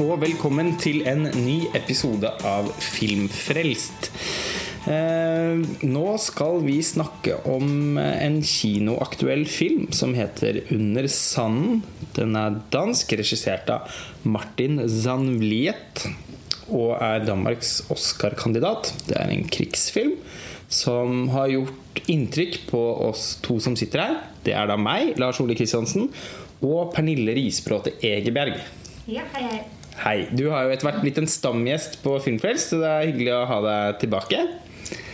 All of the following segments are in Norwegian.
og velkommen til en ny episode av Filmfrelst. Eh, nå skal vi snakke om en kinoaktuell film som heter 'Under sanden'. Den er dansk, regissert av Martin Zanvliet og er Danmarks Oscar-kandidat. Det er en krigsfilm som har gjort inntrykk på oss to som sitter her. Det er da meg, Lars Ole Kristiansen, og Pernille Risbråte Egeberg. Ja, hei, hei. Hei. Du har jo etter hvert blitt en stamgjest på Filmfrelst, så det er hyggelig å ha deg tilbake.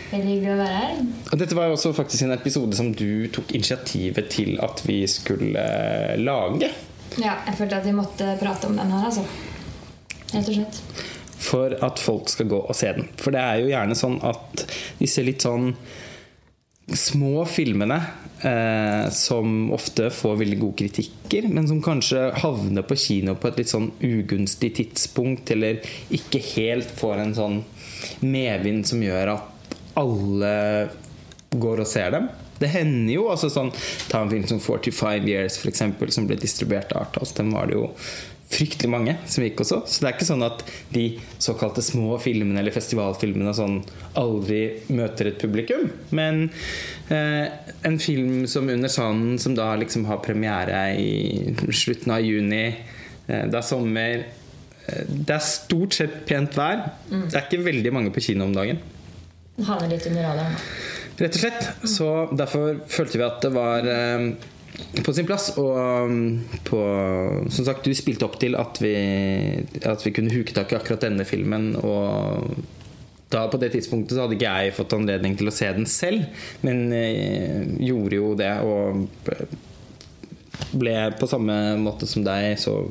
Veldig hyggelig å være her. Og dette var jo også faktisk en episode som du tok initiativet til at vi skulle eh, lage. Ja, jeg følte at vi måtte prate om den her, altså. Rett og slett. For at folk skal gå og se den. For det er jo gjerne sånn at disse litt sånn små filmene eh, som ofte får veldig gode kritikker, men som kanskje havner på kino på et litt sånn ugunstig tidspunkt, eller ikke helt får en sånn medvind som gjør at alle går og ser dem. Det hender jo altså sånn Ta en film som 45 Years, eksempel, som ble distribuert av Arthouse. Den var det jo fryktelig mange som gikk også. Så det er ikke sånn at de såkalte små filmene eller festivalfilmene sånn aldri møter et publikum. Men eh, en film som 'Under sanden', som da liksom har premiere i slutten av juni, eh, det er sommer eh, Det er stort sett pent vær. Det er ikke veldig mange på kino om dagen. Havner litt under radaren. da. Rett og slett. Så derfor følte vi at det var eh, på sin plass. Og um, på, som sagt, du spilte opp til at vi, at vi kunne huke tak i akkurat denne filmen. Og da på det tidspunktet så hadde ikke jeg fått anledning til å se den selv, men eh, gjorde jo det. Og ble på samme måte som deg, så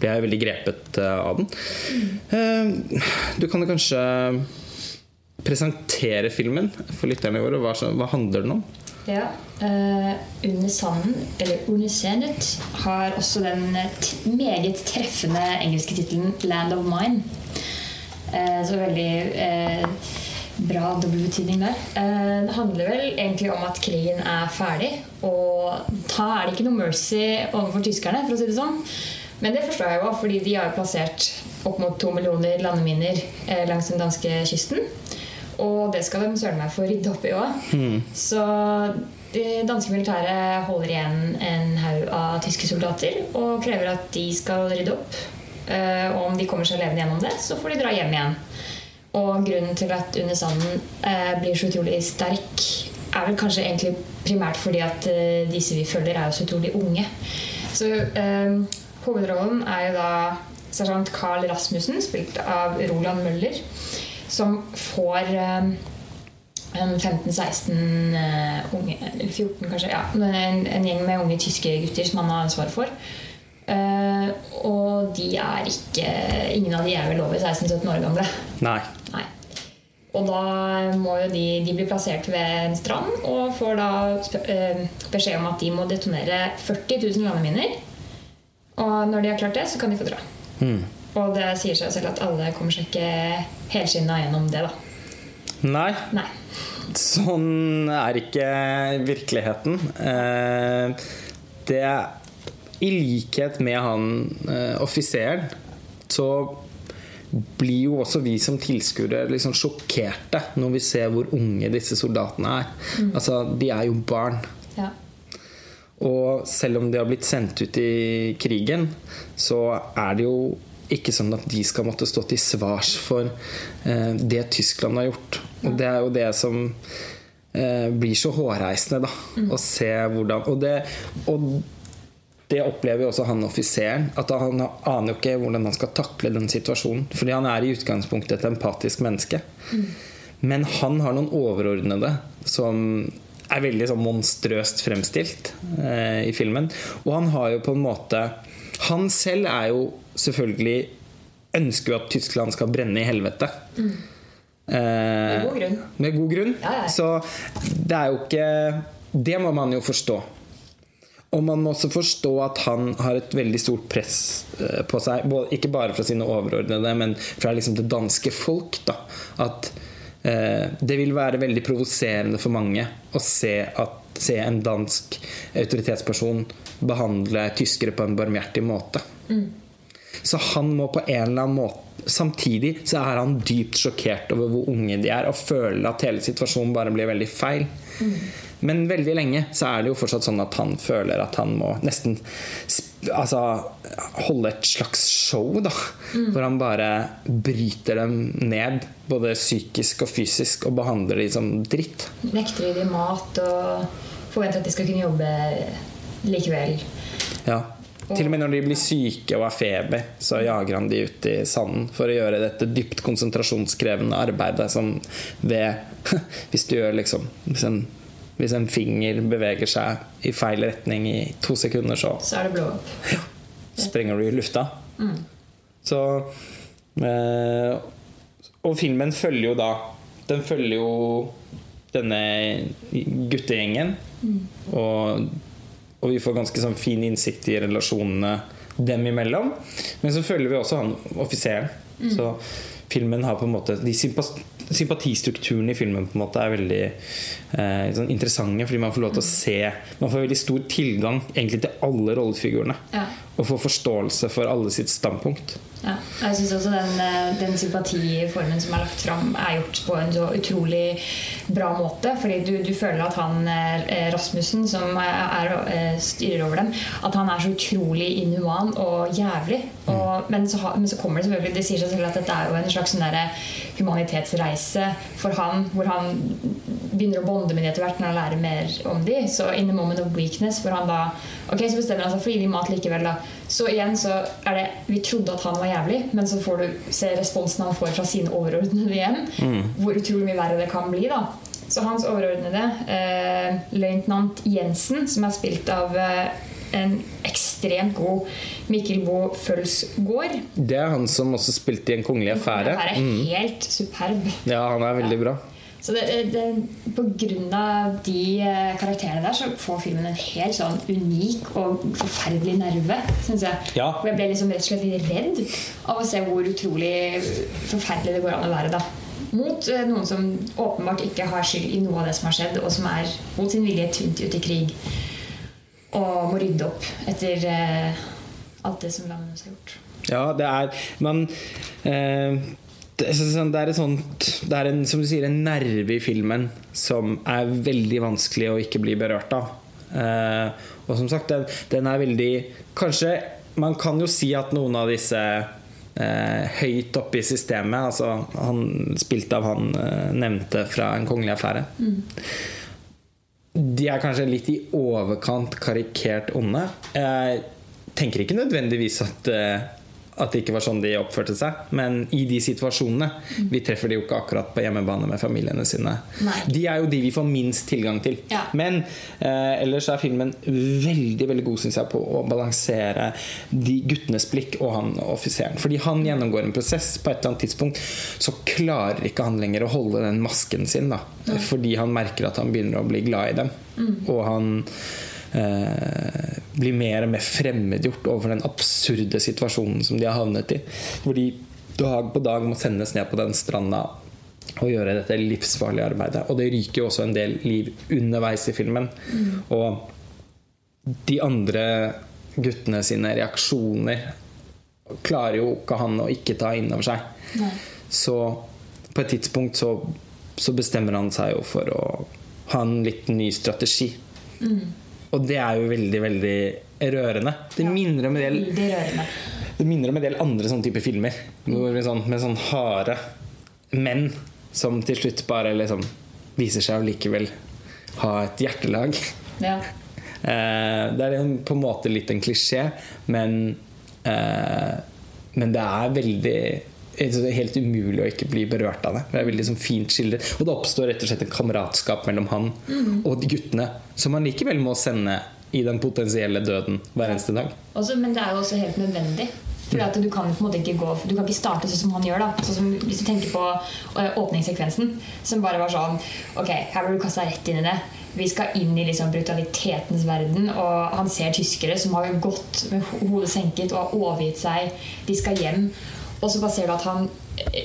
ble jeg veldig grepet eh, av den. Eh, Du kan jo kanskje presentere filmen for lytterne våre. Hva, hva handler den om? Ja. Uh, under sanden, eller Under sandet, har også den eh, meget treffende engelske tittelen 'Land of Mine'. Uh, så veldig uh, bra dobbeltbetydning der. Det handler vel egentlig om at krigen er ferdig, og da er det ikke noe mercy overfor tyskerne, for å si det sånn. Men det forstår jeg jo, fordi de har plassert opp mot to millioner landeminer langs den danske kysten. Og det skal de søren meg få rydde opp i òg. Så det danske militæret holder igjen en haug av tyske soldater og krever at de skal rydde opp. Eh, Og om de kommer seg levende gjennom det, så får de dra hjem igjen. Og grunnen til at Under sanden eh, blir så utrolig sterk, er vel kanskje egentlig primært fordi at eh, disse vi følger, er jo så utrolig unge. Så øh, hovedrollen er jo da sersjant Carl Rasmussen, spilt av Roland Møller, som får eh, en 15-16 eh, unge Eller 14, kanskje. Ja, en, en gjeng med unge tyske gutter som han har ansvar for. Uh, og de er ikke Ingen av de er vel over 16-17 år gamle. Nei. Nei. Og da må jo de, de bli plassert ved en strand og får da eh, beskjed om at de må detonere 40 000 landeminer. Og når de har klart det, så kan de få dra. Og det sier seg selv at alle kommer seg ikke helskinna gjennom det, da. Nei. Nei. Sånn er ikke virkeligheten. Det Det I likhet med han eh, offiseren, så blir jo også vi som tilskuere liksom sjokkerte når vi ser hvor unge disse soldatene er. Altså, de er jo barn. Ja. Og selv om de har blitt sendt ut i krigen, så er det jo ikke sånn at de skal måtte stå til svars for eh, det Tyskland har gjort. Og det er jo det som eh, blir så hårreisende, da. Å se hvordan Og det, og det opplever jo også han offiseren. At han aner jo ikke hvordan han skal takle den situasjonen. Fordi han er i utgangspunktet et empatisk menneske. Men han har noen overordnede som er veldig sånn monstrøst fremstilt eh, i filmen. Og han har jo på en måte Han selv er jo selvfølgelig Ønsker jo at Tyskland skal brenne i helvete. Eh, Med god grunn. Med god grunn. Ja, ja. Så det er jo ikke Det må man jo forstå. Og man må også forstå at han har et veldig stort press eh, på seg. Ikke bare fra sine overordnede, men fra liksom det danske folk. Da. At eh, det vil være veldig provoserende for mange å se, at, se en dansk autoritetsperson behandle tyskere på en barmhjertig måte. Så han må på en eller annen måte Samtidig så er han dypt sjokkert over hvor unge de er, og føler at hele situasjonen bare blir veldig feil. Men veldig lenge så er det jo fortsatt sånn at han føler at han må nesten altså, holde et slags show, da. Hvor han bare bryter dem ned, både psykisk og fysisk, og behandler de som dritt. Nekter de mat og forventer at de skal kunne jobbe likevel. Ja. Til og med når de blir syke og har feber, så jager han de ut i sanden for å gjøre dette dypt konsentrasjonskrevende arbeidet som ved Hvis du gjør liksom hvis en, hvis en finger beveger seg i feil retning i to sekunder, så Så er det blå opp. Ja. sprenger du i lufta. Så eh, Og filmen følger jo da Den følger jo denne guttegjengen. Og, og vi får ganske sånn fin innsikt i relasjonene dem imellom. Men så følger vi også han offiseren. Så filmen har på en måte De sympa- sympatistrukturene i filmen på en måte er veldig eh, sånn interessante, fordi man får lov til å se Man får veldig stor tilgang egentlig til alle rollefigurene. Ja. Og få forståelse for alle sitt standpunkt. Ja, jeg syns også den, eh, den sympatiformen som er lagt fram, er gjort på en så utrolig bra måte. Fordi du, du føler at han eh, Rasmussen, som er, er, eh, styrer over dem, at han er så utrolig inhuman og jævlig. Og, men, så, men så kommer det selvfølgelig Det sier seg selv at dette er jo en slags sånn humanitetsreise for han, hvor han begynner å bonde med dem etter hvert når han lærer mer om dem. Så in the moment of weakness, hvor han da Ok, så bestemmer han seg for å gi dem mat likevel, da. Så igjen så er det Vi trodde at han var jævlig, men så får du se responsen han får fra sine overordnede igjen. Hvor utrolig mye verre det kan bli, da. Så hans overordnede, eh, løytnant Jensen, som er spilt av eh, en ekstremt god Mikkel Bo Følsgård Det er han som også spilte i En kongelig affære. er Mm. helt superb. Ja, han er veldig bra. Så det, det, på grunn av de eh, karakterene der, så får filmen en helt sånn unik og forferdelig nerve, syns jeg. Ja. Og jeg ble liksom rett og slett litt redd av å se hvor utrolig forferdelig det går an å være da. Mot eh, noen som åpenbart ikke har skyld i noe av det som har skjedd, og som er mot sin vilje tvunget ut i krig og må rydde opp etter eh, alt det som landet har gjort. Ja, det er Men eh, det, er sånn- det er sånt Det er en, som du sier, en nerve i filmen som er veldig vanskelig å ikke bli berørt av. Eh, og som sagt, den, den er veldig Kanskje Man kan jo si at noen av disse eh, høyt oppe i systemet, altså han spilte av han eh, nevnte fra En kongelig affære de er kanskje litt i overkant karikert onde. Jeg tenker ikke nødvendigvis at, eh, at det ikke var sånn de oppførte seg, men i de situasjonene Vi treffer de jo ikke akkurat på hjemmebane med familiene sine. Nei. De er jo de vi får minst tilgang til. Ja. Men eh, ellers er filmen veldig veldig god synes jeg, på å balansere de guttenes blikk og han offiseren. Fordi han gjennomgår en prosess. På et eller annet tidspunkt så klarer ikke han lenger å holde den masken sin. Da, fordi han merker at han begynner å bli glad i dem. Og han eh, blir mer og mer fremmedgjort overfor den absurde situasjonen som de har havnet i. Hvor de dag på dag må sendes ned på den stranda og gjøre dette livsfarlige arbeidet. Og det ryker jo også en del liv underveis i filmen. Og de andre guttene sine reaksjoner klarer jo ikke han å ikke ta inn over seg. Nei. Så på et tidspunkt så, så bestemmer han seg jo for å ha en litt ny strategi. Og det er jo veldig, veldig rørende. Det minner om en del rørende. det minner om en del andre sånne type filmer. Sånn, med sånn harde menn som til slutt bare liksom viser seg å likevel ha et hjertelag. Ja. Eh, det er på en måte litt en klisjé, men, eh, men det er veldig det er helt umulig å ikke bli berørt av det. Det er veldig liksom fint skildret. Og det oppstår rett og slett en kameratskap mellom han og de guttene, som han likevel må sende i den potensielle døden hver eneste dag. Også, men det er jo også helt nødvendig. Fordi at Du kan på en måte ikke gå Du kan ikke starte sånn som han gjør. da sånn som Hvis du tenker på eh, åpningssekvensen, som bare var sånn Ok, her blir du kasta rett inn i det. Vi skal inn i liksom brutalitetens verden. Og han ser tyskere som har gått med ho- hodet senket og har overgitt seg. De skal hjem. Og så bare ser du at han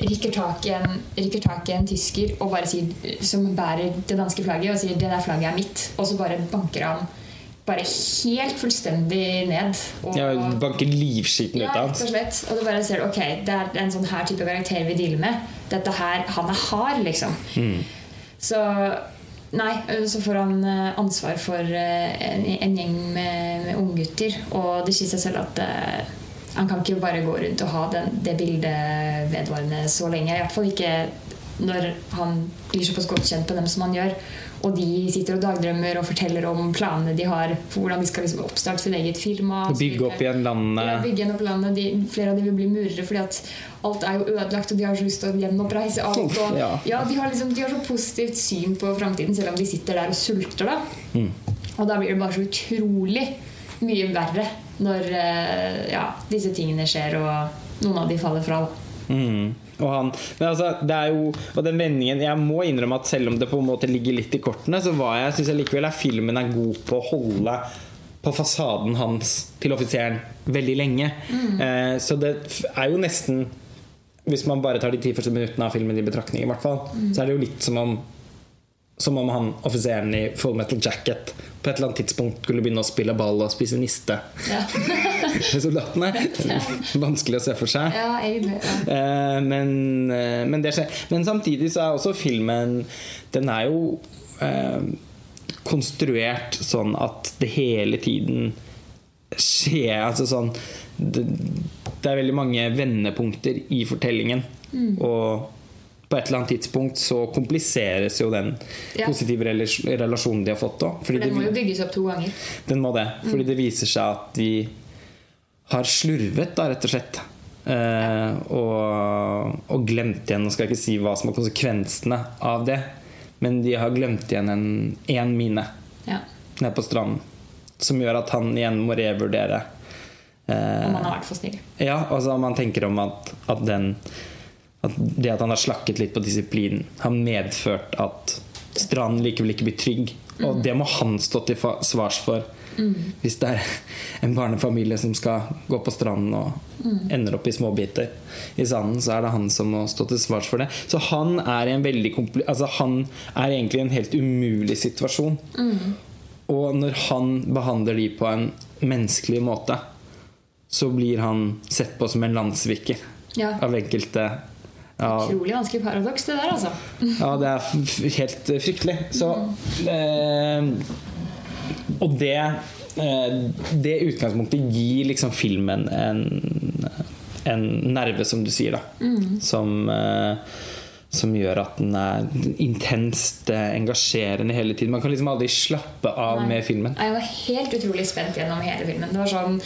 rikker rykker tak i en, rykker tak i en tysker og bare sier, som bærer det danske flagget og sier 'det der flagget er mitt'. Og så bare banker han bare helt fullstendig ned. Og, Ja, banker livskiten ut av ham. Ja, slett. Og du bare ser ok, det er en sånn her type karakter vi dealer med. Dette her, Han er hard, liksom. Mm. Så Nei, så får han eh, ansvar for eh, en, en gjeng med, med unggutter. Og det sier seg selv at eh, han kan ikke bare gå rundt og ha den, det bildet vedvarende så lenge. I hvert fall ikke når han blir såpass godt kjent på dem som han gjør. Og de sitter og dagdrømmer og forteller om planene de har for hvordan de skal liksom oppstarte sin eget firma. og Bygge opp igjen landet. Ja, bygge opp landet. De, flere av dem vil bli murere fordi at alt er jo ødelagt, og de har så lyst til å gjenoppreise alt. Og, ja. ja, de, har liksom, de har så positivt syn på framtiden, selv om de sitter der og sulter. Da. Mm. Og da blir det bare så utrolig mye verre når eh, ja, disse tingene skjer, og noen av de faller fra. Mm. Og, han, men altså, det er jo, og den vendingen Jeg må innrømme at selv om det på en måte ligger litt i kortene, så var jeg, synes jeg likevel at filmen er god på å holde på fasaden hans til offiseren veldig lenge. Eh, så det er jo nesten Hvis man bare tar de ti første minuttene av filmen i betraktning, i hvert fall, så er det jo litt som om som om han offiseren i Full Metal Jacket på et eller annet tidspunkt skulle begynne å spille ball og spise niste Ja, soldatene. Vanskelig å se for seg. ja egentlig. Ja. Eh, men, eh, men det skjer. Men samtidig så er også filmen Den er jo eh, konstruert sånn at det hele tiden skjer Altså sånn det, det er veldig mange vendepunkter i fortellingen. Og på et eller annet tidspunkt så kompliseres jo den Ja. positive relasjonen de har fått òg. For den må jo bygges opp to ganger. Den må det. Fordi det viser seg at de har slurvet, da, rett og slett. Eh, og, og glemt igjen Nå skal jeg ikke si hva som er konsekvensene av det, men de har glemt igjen en en mine Ja. nede på stranden. Som gjør at han igjen må revurdere. Eh, Om man har vært for snill. ja, altså man tenker om at, at den at det at han har slakket litt på disiplinen, har medført at stranden likevel ikke blir trygg. Og det må han stå til svars for. Hvis det er en barnefamilie som skal gå på stranden og ender opp i småbiter i sanden, så er det han som må stå til svars for det. Så han er altså Han er egentlig i en helt umulig situasjon. Og når han behandler de på en menneskelig måte, så blir han sett på som en landssviker Ja. av enkelte. Ja, Utrolig vanskelig paradoks, det der, altså. ja, det er helt fryktelig. Så eh, Og det eh, Det utgangspunktet gir liksom filmen en, en nerve, som du sier, da. Som eh, som gjør at den er intenst eh, engasjerende hele tiden. Man kan liksom aldri slappe av Nei. med filmen. Jeg var helt utrolig spent gjennom hele filmen. Det var sånn,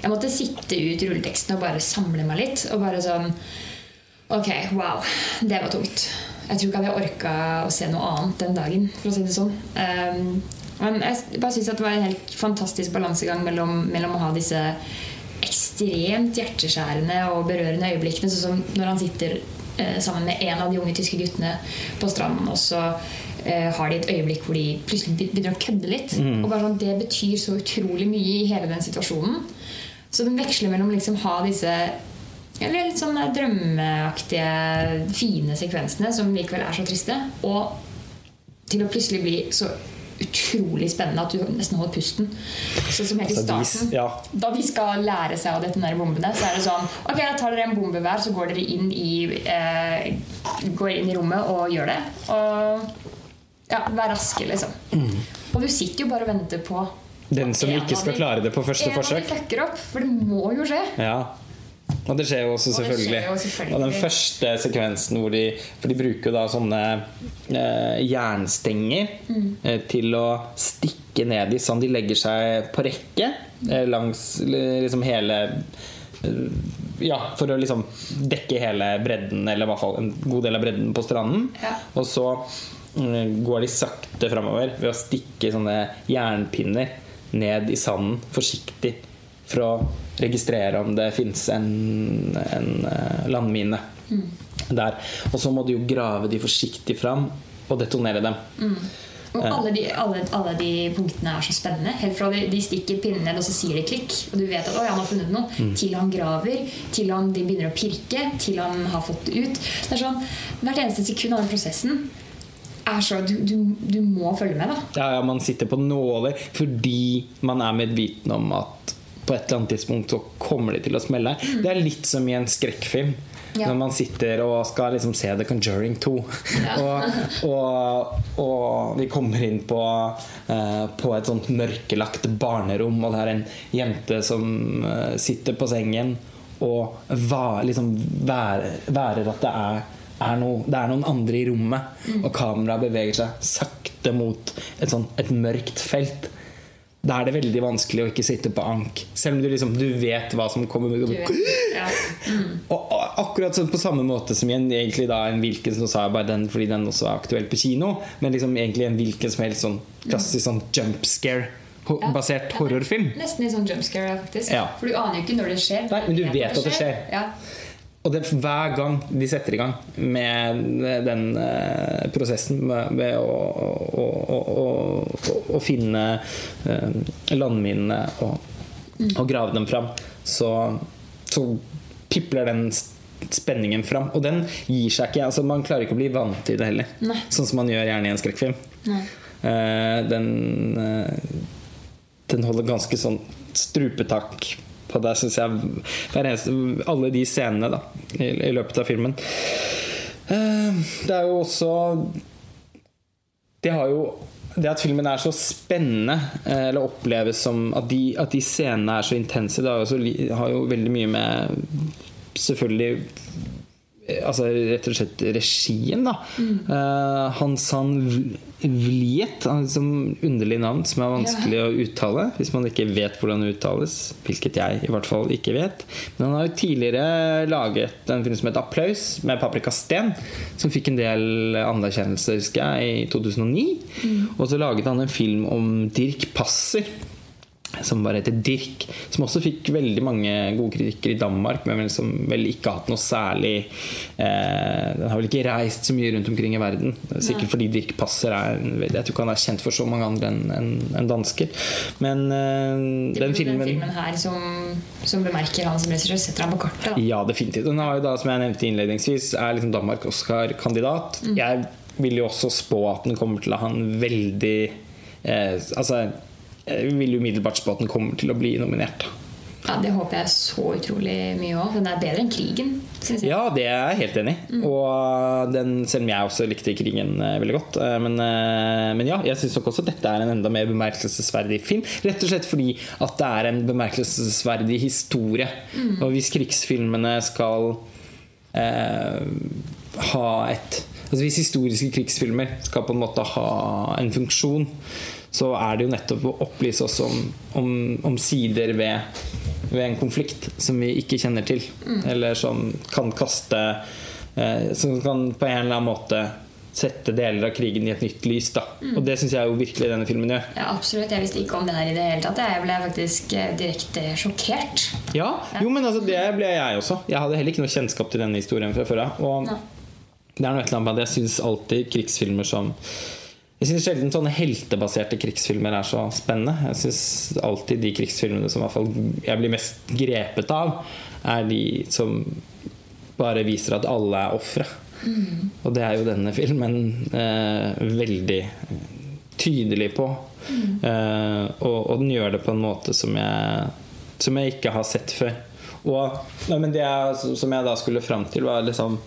Jeg måtte sitte ut rulleteksten og bare samle meg litt. Og bare sånn Ok, wow. Det var tungt. Jeg tror ikke jeg hadde orka å se noe annet den dagen, for å si det sånn. Um, men jeg bare synes det var en helt fantastisk balansegang mellom, mellom å ha disse ekstremt hjerteskjærende og berørende øyeblikkene, sånn som når han sitter eh, sammen med en av de unge tyske guttene på stranden, og så eh, har de et øyeblikk hvor de plutselig begynner å kødde litt. Og bare sånn, Det betyr så utrolig mye i hele den situasjonen. Så den veksler mellom liksom ha disse eller litt sånn drømmeaktige, fine sekvensene som likevel er så triste, og til å plutselig bli så utrolig spennende at du nesten holder pusten. Sånn som helt i Altså, starten. ja. Da de skal lære seg å detonere bombene, så er det sånn Ok, da tar dere en bombe hver, så går dere inn i, eh, går inn i rommet og gjør det. Og ja, vær raske, liksom. Og du sitter jo bare og venter på Den som ikke skal klare det på første en av de forsøk. fucker opp, for det må jo skje. Ja. Og det skjer jo også, Og selvfølgelig. jo selvfølgelig. Og den første sekvensen hvor de For de bruker jo da sånne eh, jernstenger Mm. eh, til å stikke ned i sånn de legger seg på rekke eh, langs eh, liksom hele eh, Ja, for å liksom dekke hele bredden, eller i hvert fall en god del av bredden på stranden. Ja. Og så mm, går de sakte framover ved å stikke sånne jernpinner ned i sanden forsiktig for å registrere om det fins en, en landmine landmine der. Og så må du jo grave de forsiktig fram og detonere dem. Og alle de, alle, alle de punktene er så spennende. Helt fra de, de stikker pinnen ned, og så sier de klikk. Og du vet at 'Å, han har funnet noe. Til han graver, til han de begynner å pirke, til han har fått det ut. Det er sånn, Hvert eneste sekund av den prosessen er så Du, du, du må følge med, da. Ja, ja, man sitter på nåler fordi man er medviten om at på et eller annet tidspunkt så kommer de til å smelle. Det er litt som i en skrekkfilm. Ja. Når man sitter og skal liksom se The Conjuring 2. og, og, og vi kommer inn på, eh, på et sånt mørkelagt barnerom, og det er en jente som eh, sitter på sengen og va, liksom værer, værer at det er er noe, det er noen andre i rommet, og kameraet beveger seg sakte mot et, sånt, et mørkt felt. Da er det veldig vanskelig å ikke sitte på ank. Selv om du, liksom, du vet hva som kommer. Ja. Og, og akkurat sånn på samme måte som igjen en, egentlig da, en hvilken Nå sa jeg bare den fordi den også er aktuell på kino, men liksom egentlig en hvilken som helst sånn klassisk sånn jump scare-basert horrorfilm. Nesten litt sånn jump scare, faktisk. Ja. For du aner jo ikke når det skjer. Nei, men du vet at det skjer. Ja. Og det, hver gang de setter i gang med den eh, prosessen med, med å, å, å, å, finne eh, landminene og, og grave dem fram, så, så pipler den spenningen fram. Og den gir seg ikke. Altså, man klarer ikke å bli vant til det heller. Nei. Sånn som man gjør gjerne i en skrekkfilm. Eh, den, eh, den holder ganske sånn strupetak på det, syns jeg. Eneste, alle de scenene da, i, i løpet av filmen. Eh, det er jo også Det har jo det at filmen er så spennende, eh, eller oppleves som at de, at de scenene er så intense, det har jo, også, har jo veldig mye med Selvfølgelig Altså rett og slett regien, da. Eh, Hansan Vliet, som underlig navn som er vanskelig å uttale hvis man ikke vet hvordan det uttales. Hvilket jeg i hvert fall ikke vet. Men han har jo tidligere laget en film som heter 'Applaus' med Paprika Steen, som fikk en del anerkjennelse, husker jeg, i 2009. Og så laget han en film om Dirk Passer som bare heter Dirk, som også fikk veldig mange gode kritikker i Danmark, men som vel ikke har hatt noe særlig eh, Den har vel ikke reist så mye rundt omkring i verden. Sikkert fordi Dirk Passer er Jeg tror ikke han er kjent for så mange andre enn en, en dansker. Men eh, den Den filmen filmen her som, som bemerker han som regissør, setter han på kartet. Da. Ja, definitivt. Den har jo da, som jeg nevnte innledningsvis, er liksom Danmark Oscar-kandidat. Jeg vil jo også spå at den kommer til å ha en veldig eh, Altså, jeg vil umiddelbart spå at den kommer til å bli nominert. Ja, Det håper jeg så utrolig mye òg. Den er bedre enn krigen. Ja, det er jeg helt enig i. Og den, selv om jeg også likte krigen eh, veldig godt. eh, Men, eh, men ja, jeg syns nok også dette er en enda mer bemerkelsesverdig film. Rett og slett fordi at det er en bemerkelsesverdig historie. Og hvis krigsfilmene skal eh, ha et Altså Hvis historiske krigsfilmer skal på en måte ha en funksjon, så er det jo nettopp å opplyse oss om, om, om sider ved, ved en konflikt som vi ikke kjenner til. Eller som kan kaste eh, Som kan på en eller annen måte sette deler av krigen i et nytt lys. Da. Og det syns jeg jo virkelig denne filmen gjør. Ja, absolutt. Jeg visste ikke om det her i det hele tatt. Jeg ble faktisk eh, direkte sjokkert. Ja, jo, men altså, det ble jeg også. Jeg hadde heller ikke noe kjennskap til denne historien fra før av. Og Ja. det er noe et eller annet med at jeg syns alltid krigsfilmer som Jeg syns sjelden sånne heltebaserte krigsfilmer er så spennende. Jeg syns alltid de krigsfilmene som jeg blir mest grepet av, er de som bare viser at alle er ofre. Og det er jo denne filmen eh, veldig tydelig på. Eh, og, og den gjør det på en måte som jeg, som jeg ikke har sett før. Og, nei, men det jeg, som jeg da skulle fram til, var liksom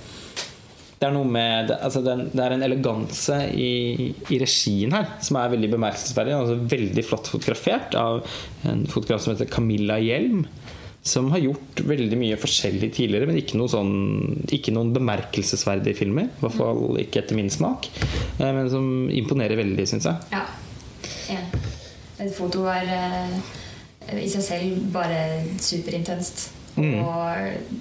det er noe med altså det er en eleganse i, i regien her som er veldig bemerkelsesverdig. Altså veldig flott fotografert av en fotograf som heter Camilla Hjelm. Som har gjort veldig mye forskjellig tidligere, men ikke, noe sånn, ikke noen bemerkelsesverdige filmer. I hvert fall ikke etter min smak. eh, Men som imponerer veldig, syns jeg. Ja. ja. Et foto er eh, i seg selv bare superintenst. Mm. Og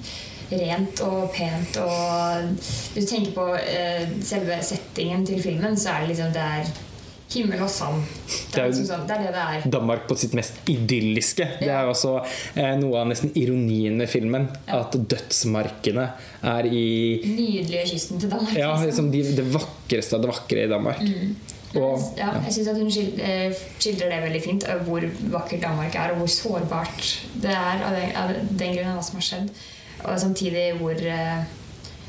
rent og pent og Hvis du tenker på eh, selve settingen til filmen, så er det liksom det er himmel og sand. Det Det er er, jo- liksom sånn, det, er det det er. Danmark på sitt mest idylliske. Det er også eh, noe av nesten ironien med filmen. At dødsmarkene er i Nydelige kysten til Danmark. Ja, liksom. liksom de, det vakreste av det vakre i Danmark. Og, ja, jeg syns hun eh, skildrer det veldig fint, eh, hvor vakkert Danmark er, og hvor sårbart det er av den, av den grunn av hva som har skjedd. Og samtidig hvor, eh,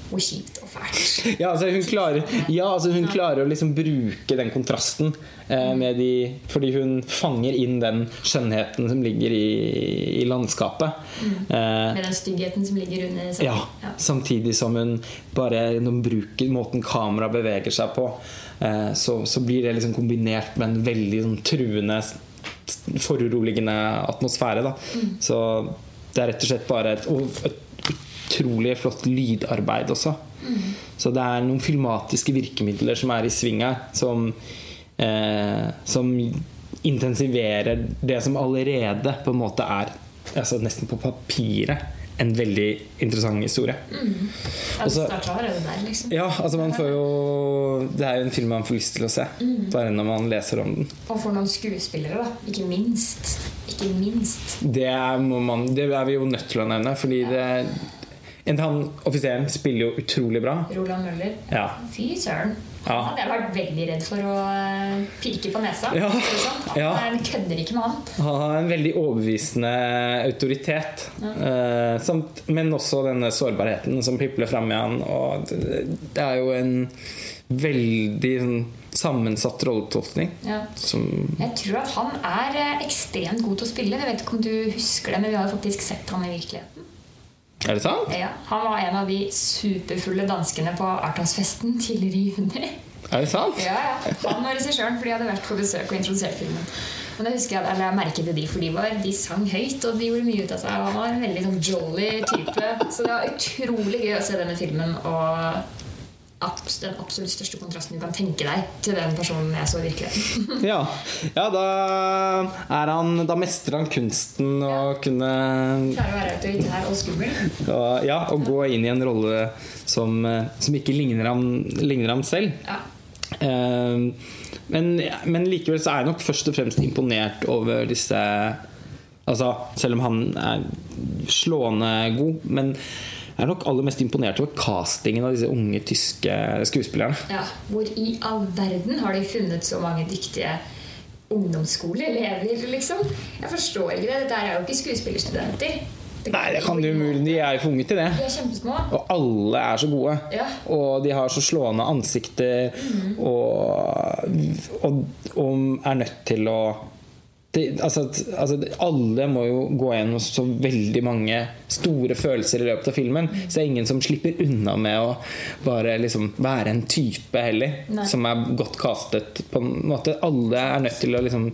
hvor kjipt og fælt. Ja, altså hun klarer, ja, altså hun klarer å liksom bruke den kontrasten eh, med de Fordi hun fanger inn den skjønnheten som ligger i, i landskapet. Eh, Med den styggheten som ligger under seg. ja, samtidig som hun bare hun bruker måten kameraet beveger seg på, eh, så, så blir det liksom kombinert med en veldig sånn, truende, foruroligende atmosfære. Da. Så det er rett og slett bare et, et utrolig flott lydarbeid også. Så det er noen filmatiske virkemidler som er i sving her, som, eh, som intensiverer det som allerede på en måte er altså nesten på papiret en veldig interessant historie. Ja, det Og så- starter der, liksom. Ja, altså man får jo Det er jo en film man får lyst til å se, bare når man leser om den. Og for noen skuespillere, da. Ikke minst. Ikke minst. Det er, man, det er vi jo nødt til å nevne, fordi det en, Han offiseren spiller jo utrolig bra. Roland Møller. Ja. Fy søren. Ja. Han hadde jeg vært veldig redd for å eh, pirke på nesa. Ja. sånn. Han Ja. er- kødder ikke med han. Han har en veldig overbevisende autoritet. Eh, samt, men også denne sårbarheten som pipler fram i han. Og det, det er jo en veldig sånn, sammensatt rolletolkning. Ja. Som Jeg tror at han er eh, ekstremt god til å spille. Jeg vet ikke om du husker det, men vi har faktisk sett han i virkeligheten. Er det sant? Ja, han var en av de superfulle danskene på Arthouse-festen tidligere i juni. Er det sant? Ja, ja. Han var regissøren, for de hadde vært på besøk og introdusert filmen. Men jeg husker jeg, eller jeg merket det de, for de, var, de sang høyt og de gjorde mye ut av seg. Han var en veldig sånn jolly type. Så det var utrolig gøy å se denne filmen. Og den absolutt største kontrasten du kan tenke deg til den personen jeg så i virkeligheten. Ja. ja, da er han Da mestrer han kunsten å kunne Klare å være autoritær og skummel. og, Ja, og gå inn i en rolle som, eh, som ikke ligner ham, ligner ham selv. Ja. Eh, men, men likevel så er jeg nok først og fremst imponert over disse Altså, selv om han er slående god, men jeg er nok aller mest imponert over castingen av disse unge tyske skuespillerne. Ja, Hvor i all verden har de funnet så mange dyktige ungdomsskoleelever, liksom? Jeg forstår ikke det. Dette er jo ikke skuespillerstudenter. Nei, det kan du umulig. De er jo for unge til det. De er kjempesmå. Og alle er så gode. Ja. Og de har så slående ansikter og, og, og er nødt til å det, altså, altså, alle må jo gå gjennom så veldig mange store følelser i løpet av filmen. Så det er ingen som slipper unna med å bare liksom være en type heller. Nei. Som er godt castet. På en måte Alle er nødt til å liksom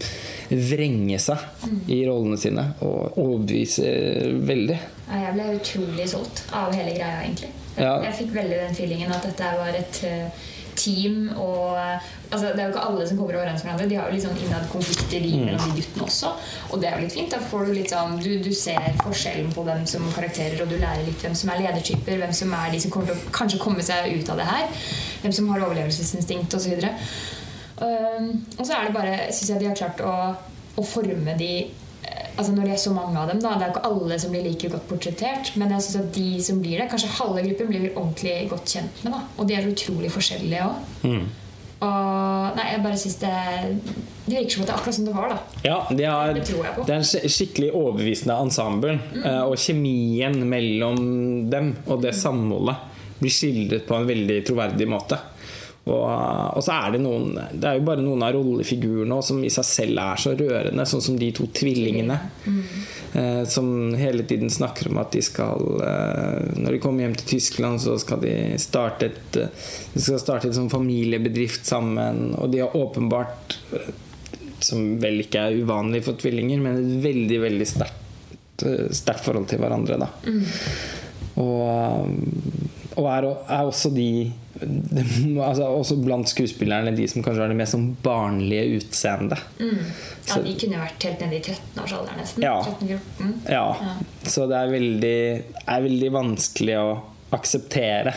vrenge seg i rollene sine og overbevise veldig. Ja, jeg ble utrolig solgt av hele greia, egentlig. Ja. Jeg fikk veldig den feelingen at dette var et eh, team og altså, Det er jo ikke alle som kommer overens med hverandre. De har jo litt sånn innad konflikter i mellom de guttene også. Og det er jo litt fint. Da får du litt sånn Du, du ser forskjellen på dem som karakterer, og du lærer litt hvem som er ledertyper, hvem som er de som kommer til å kanskje komme seg ut av det her. Hvem som har overlevelsesinstinkt osv. Um, og så er det bare Syns jeg de har klart å, å forme de Altså Når det er så mange av dem, da det er jo ikke alle som blir like godt portrettert. Men jeg synes at de som blir det, kanskje halve gruppen blir vi ordentlig godt kjent med. da Og de er utrolig forskjellige òg. Og nei, jeg bare synes det Det virker som at det er akkurat som det var. da Ja, de har, Det tror jeg på. det er en skikkelig overbevisende ensemble. Mm. Og kjemien mellom dem og det samholdet blir skildret på en veldig troverdig måte. Og, og så er det noen Det er jo bare noen av rollefigurene som i seg selv er så rørende, sånn som de to tvillingene. Eh, som hele tiden snakker om at de skal eh, Når de kommer hjem til Tyskland, så skal de starte et eh, De skal starte en sånn familiebedrift sammen, og de har åpenbart eh, som vel ikke er uvanlig for tvillinger, men et veldig veldig sterkt eh, forhold til hverandre. Da. Og, og er, er også de altså Også blant skuespillerne de som kanskje har det mest sånn barnlige utseendet. Ja, De kunne vært helt nede i 13-årsalderen nesten. Ja. 13 ja. Ja, så det er veldig, er veldig vanskelig å akseptere.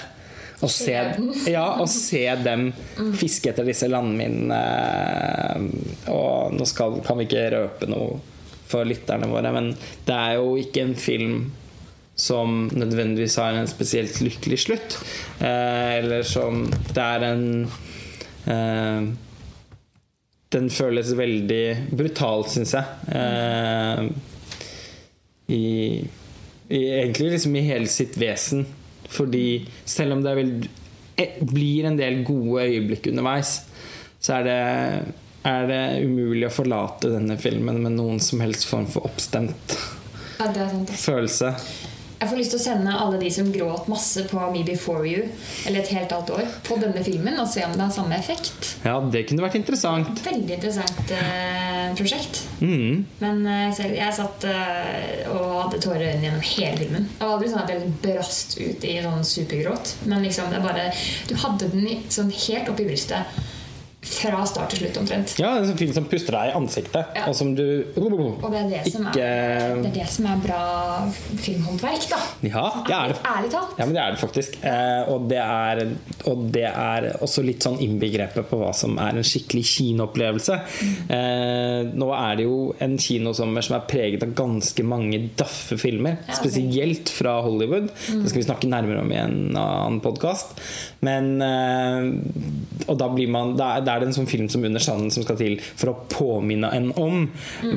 Å se, ja, å se dem fiske etter disse landminene. Og nå skal, kan vi ikke røpe noe for lytterne våre, men det er jo ikke en film som nødvendigvis har en spesielt lykkelig slutt. Eh, eller som Det er en eh, Den føles veldig brutal, syns jeg. Eh, i, i Egentlig liksom i hele sitt vesen. Fordi selv om det er vel, eh, blir en del gode øyeblikk underveis, så er det, er det umulig å forlate denne filmen med noen som helst form for oppstemt Ja, følelse. Jeg får lyst til å sende alle de som gråt masse på Me Before You, eller et helt halvt år, på denne filmen og se om det har samme effekt. Ja, det kunne vært interessant. Veldig interessant eh, prosjekt. Mm. Men eh, selv, jeg satt eh, og hadde tårer gjennom hele filmen. Det var aldri sånn at jeg brast ut i sånn supergråt. Men liksom, det er bare, du hadde den sånn helt oppi brystet fra start til slutt omtrent. Ja, en sånn film som puster deg i ansiktet, Ja. og som du Og det er det, som er, det er det som er bra filmhåndverk, da. Ja, det er det. Ærlig talt. Ja, men det er det faktisk. Eh, og, det er, og det er også litt sånn innbegrepet på hva som er en skikkelig kinoopplevelse. Eh, nå er det jo en kinosommer som er preget av ganske mange daffe filmer. Ja, spesielt fra Hollywood. Det skal vi snakke nærmere om i en annen podkast. Men eh, Og da blir man Da er det en sånn film som Under sanden som skal til for å påminne en om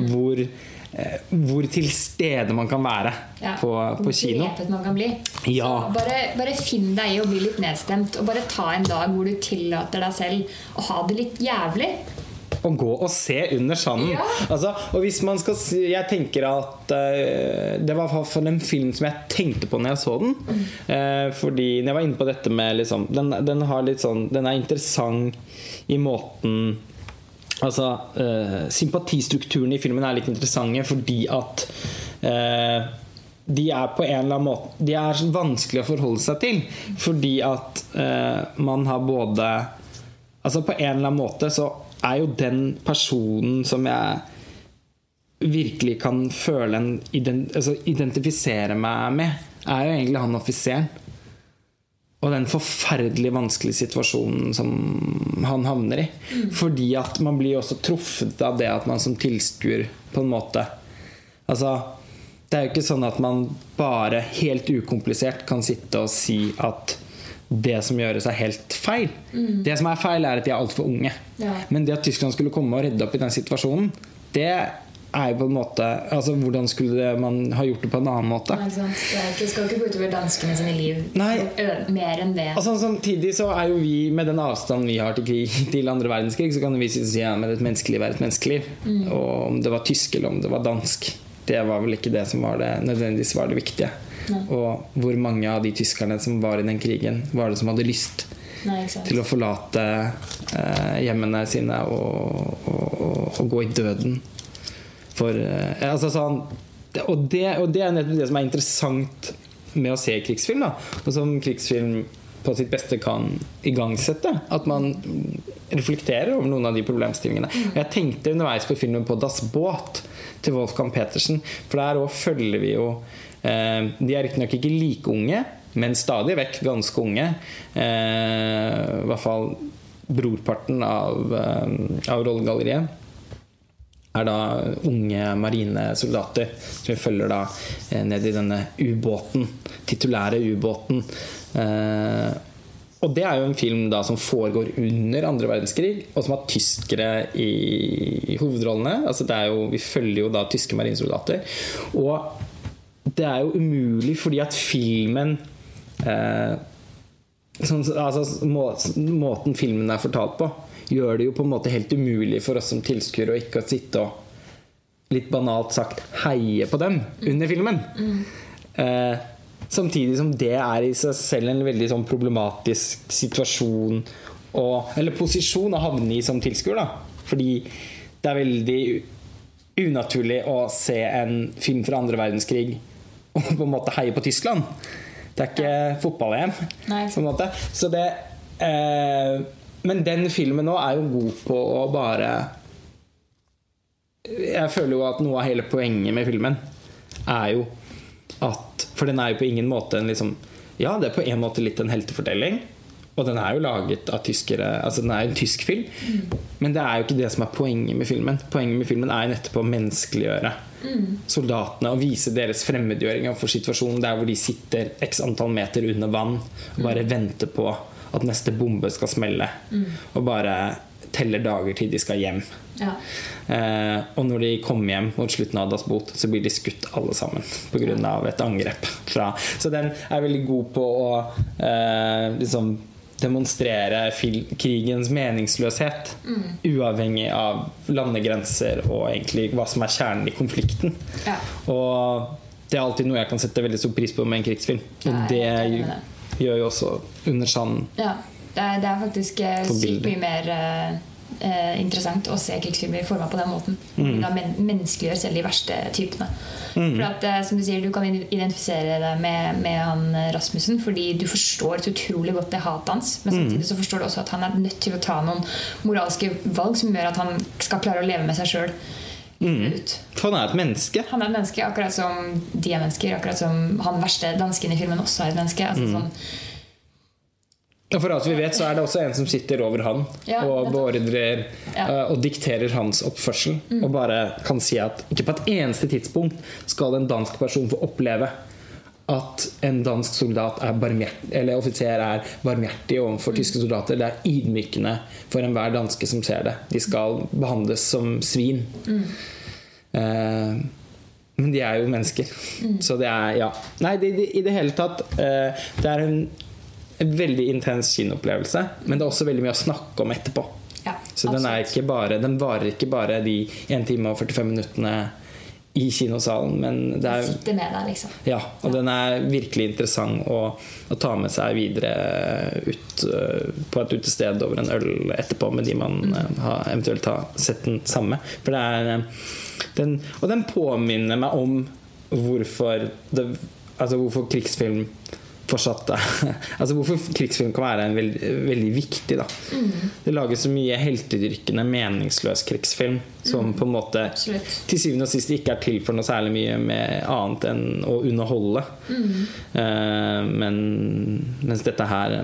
hvor eh, hvor til stede man kan være Ja, på, på kino. Man kan bli. Ja. Bare, bare finn deg i å bli litt nedstemt. Og bare ta en dag hvor du tillater deg selv å ha det litt jævlig. Å gå og se under sanden. Ja. Altså, og hvis man skal si Jeg tenker at uh, Det var i hvert fall en film som jeg tenkte på når jeg så den. Uh, fordi når jeg var inne på dette med liksom, den, den sånn Den er interessant i måten Altså, uh, Sympatistrukturene i filmen er litt interessante fordi at eh, de er på en eller annen måte De er vanskelig å forholde seg til. Fordi at eh, man har både Altså På en eller annen måte så er jo den personen som jeg virkelig kan føle en ident altså identifisere meg med, er jo egentlig han offiseren. Og den forferdelig vanskelige situasjonen som han havner i. Fordi at man blir også truffet av det at man som tilskuer på en måte Altså, det er jo ikke sånn at man bare helt ukomplisert kan sitte og si at det som gjøres, er helt feil. Det som er feil, er at de er altfor unge. Ja. Men det at Tyskland skulle komme og redde opp i den situasjonen, det er jo på en måte Altså, Hvordan skulle det, man ha gjort det på en annen måte? Nei, sant? Det skal ikke gå utover danskene sine liv Nei. Mer enn det. Altså, samtidig så er jo vi, med den avstanden vi har til, krig, til andre verdenskrig, så kan vi si ja, men et menneskeliv er et menneskeliv. Og om det var tysk eller om det var dansk, det var vel ikke det som var det, nødvendigvis var det viktige. Og hvor mange av de tyskerne som var i den krigen, var det som hadde lyst Nei, til å forlate eh, hjemmene sine og, og, og, og gå i døden for eh, altså sånn, det- og, det, og det er nettopp det som er interessant med å se krigsfilm. Da, og som krigsfilm på sitt beste kan igangsette. At man reflekterer over noen av de problemstillingene. Og Jeg tenkte underveis på filmen på Das Båt til Wolfgang Petersen. For der òg følger vi jo De er riktignok ikke like unge, men stadig vekk ganske unge. Eh, I hvert fall brorparten av, eh, av rollegalleriet er da unge marinesoldater som vi følger da eh, ned i denne ubåten, titulære ubåten. Eh, og det er jo en film da som foregår under andre verdenskrig, og som har tyskere i hovedrollene. Altså det er jo, vi følger jo da tyske marinesoldater. Og det er jo umulig fordi at filmen eh, sånn, altså, må, Måten filmen er fortalt på, gjør det jo på en måte helt umulig for oss som tilskuere å ikke sitte og litt banalt sagt heie på dem under filmen. Eh, samtidig som det er i seg selv en veldig sånn problematisk situasjon og, eller posisjon å havne i som tilskuer. Fordi det er veldig unaturlig å se en film fra andre verdenskrig og på en måte heie på Tyskland. Det er ikke fotball-EM. På en måte. Så det eh, Men den filmen nå er jo god på å bare Jeg føler jo at noe av hele poenget med filmen er jo at For den er jo på ingen måte en liksom Ja, det er på en måte litt en heltefortelling. Og den er jo laget av tyskere Altså den er jo en tysk film. Men det er jo ikke det som er poenget med filmen. Poenget med filmen er jo nettopp å menneskeliggjøre soldatene og vise deres fremmedgjøring overfor situasjonen der hvor de sitter x antall meter under vann og bare venter på at neste bombe skal smelle. Og bare teller dager til de skal hjem. Ja. Eh, og når de kommer hjem mot slutten av Das Boot, så blir de skutt alle sammen pga. et angrep. Fra. Så den er veldig god på å eh, liksom demonstrere krigens meningsløshet. Uavhengig av landegrenser og egentlig hva som er kjernen i konflikten. Ja. Og det er alltid noe jeg kan sette veldig stor pris på med en krigsfilm. Og Nei, det, det gjør jo også Under sanden. Ja, det er, det er faktisk eh, sykt mye mer eh, interessant å se krigsfilmer forma på den måten. Mm. Da men, menneskeliggjør selv de verste typene. For at, eh, som Du sier, du kan identifisere deg med, med han eh, Rasmussen fordi du forstår så utrolig godt det hatet hans. Men Mm. samtidig så forstår du også at han er nødt til å ta noen moralske valg som gjør at han skal klare å leve med seg sjøl. Mm. For han er et menneske. Han er et menneske, akkurat som de er mennesker. Akkurat som han verste dansken i filmen også er et menneske. Altså, Mm. sånn, for alt vi vet, så er det også en som sitter over han Ja, og beordrer Ja. eh, og dikterer hans oppførsel. Og bare kan si at ikke på et eneste tidspunkt skal en dansk person få oppleve at en dansk soldat er barmhjertig, eller offiser er barmhjertig overfor tyske soldater. Det er ydmykende for enhver danske som ser det. De skal behandles som svin. Eh, men de er jo mennesker. Så det er Ja. Nei, det, det, i det hele tatt eh, Det er en, en veldig intens kinoopplevelse, men det er også veldig mye å snakke om etterpå. ja, Så den, bare, den varer ikke bare de 1 time og 45 minuttene i kinosalen, men det er Sitter med deg, liksom. ja, og den er virkelig interessant å, å ta med seg videre ut øh, på et utested over en øl etterpå med de man mm. har, eventuelt har sett den samme. For det er øh, den, Og den påminner meg om hvorfor, det, altså hvorfor krigsfilm fortsatt Altså hvorfor krigsfilm kan være en veldig, veldig viktig. Da. Det lages så mye heltedyrkende, meningsløs krigsfilm som på en måte Absolutt. til syvende og sist ikke er til for noe særlig mye med annet enn å underholde. Eh, men mens dette her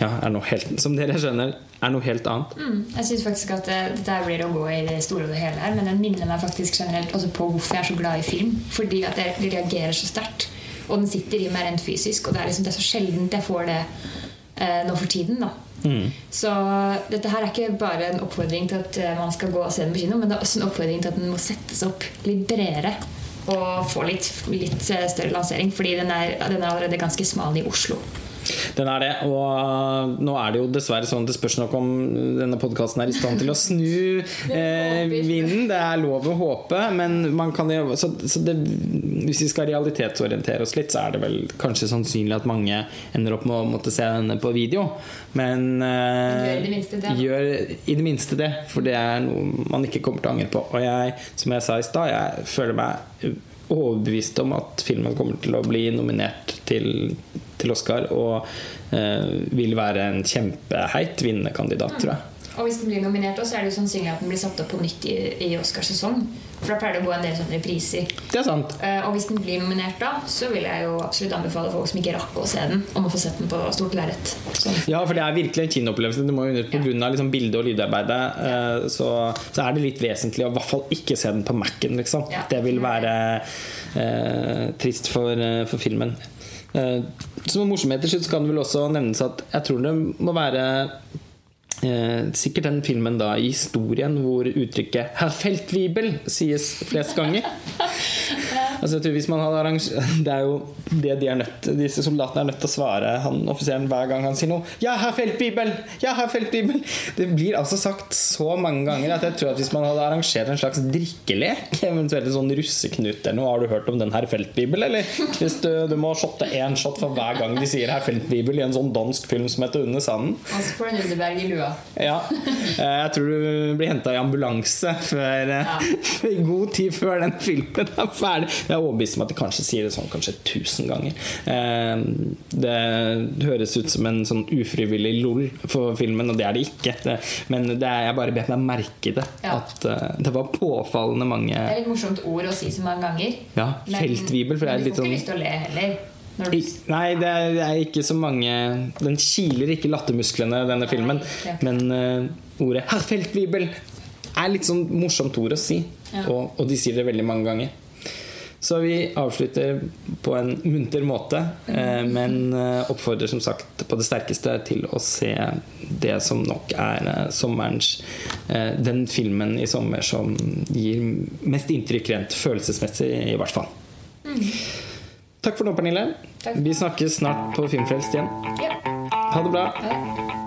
ja, er noe helt Som dere skjønner, er noe helt annet. Mm, jeg syns faktisk at det, dette blir å gå i det store og hele her, men den minner meg faktisk generelt også på hvorfor jeg er så glad i film. Fordi at jeg reagerer så sterkt. Og den sitter i meg rent fysisk, og det er, liksom, det er så sjeldent jeg får det eh, nå for tiden. da Så dette her er ikke bare en oppfordring til at eh, man skal gå og se den på kino, men det er også en oppfordring til at den må settes opp litt bredere. Og få litt, litt eh, større lansering, fordi den er, den er allerede ganske smal i Oslo. Den er det, og nå er det jo dessverre sånn det spørs nok om denne podkasten er i stand til å snu eh, vinden. Det er lov å håpe, men man kan jo så, så det, Hvis vi skal realitetsorientere oss litt, så er det vel kanskje sannsynlig at mange ender opp med å måtte se denne på video. Men eh, Gjør i det minste det. gjør i det minste det, for det er noe man ikke kommer til å angre på. Og jeg, som jeg sa i stad, jeg føler meg overbevist om at filmen kommer til å bli nominert til, til Oscar og eh, vil være en kjempeheit vinnende kandidat, tror jeg. Og hvis den blir nominert, også, så er det jo sannsynlig at den blir satt opp på nytt i, i Oscarsesong. For da pleier det å gå en del sånne repriser. Det er sant. Uh, og hvis den blir nominert da, så vil jeg jo absolutt anbefale folk som ikke rakk å se den, om å få sett den på stort lerret. Ja, for det er virkelig en kinoopplevelse. Det må jo grunn av liksom bilde- og lydarbeidet uh, så, så er det litt vesentlig å i hvert fall ikke se den på Mac-en. Liksom. Ja. Det vil være uh, trist for, for filmen. Som en morsomhet til slutt så kan det vel også nevnes at jeg tror det må være Eh, sikkert den filmen da i historien hvor uttrykket 'herr Feldwebel' sies flest ganger. altså jeg tror hvis man hadde arrangert Det er jo det de er nødt Disse soldatene er nødt til å svare han offiseren hver gang han sier noe. 'Jeg har feltbibel! Ja, herr Feldwebel!' Det blir altså sagt så mange ganger at jeg tror at hvis man hadde arrangert en slags drikkelek, eventuelt en sånn russeknut eller noe Har du hørt om den her feltbibel', eller? Hvis du, du må shotte én shot for hver gang de sier herr feltbibel' i en sånn dansk film som heter 'Under sanden'. Og så får du Nudeberg i lua. Ja. Eh, Jeg tror du blir henta i ambulanse før, ja. i god tid før den filmen er ferdig. Jeg er overbevist om at de kanskje sier det sånn kanskje tusen ganger. Eh, Det høres ut som en sånn ufrivillig lol for filmen, og det er det ikke. Men det er, jeg bare bet meg merke det. Ja. At eh, det var påfallende mange Det er litt morsomt ord å si så mange ganger. Ja, feltvibel, for det er men du litt får sånn ikke lyst til å le heller. I- Nei, det er, det er ikke så mange Den kiler ikke lattermusklene, denne filmen. ja. Men uh, ordet 'herr Feltvibel' er litt sånn morsomt ord å si. Ja. Og, og de sier det veldig mange ganger. Så vi avslutter på en munter måte, eh, men eh, oppfordrer som sagt på det sterkeste til å se det som nok er eh, sommerens Den filmen i sommer som gir mest inntrykk rent følelsesmessig, i hvert fall. Mm. Takk for nå, Pernille. Takk. Vi snakkes snart på Filmfrelst igjen. Ja. Ha det bra. Det.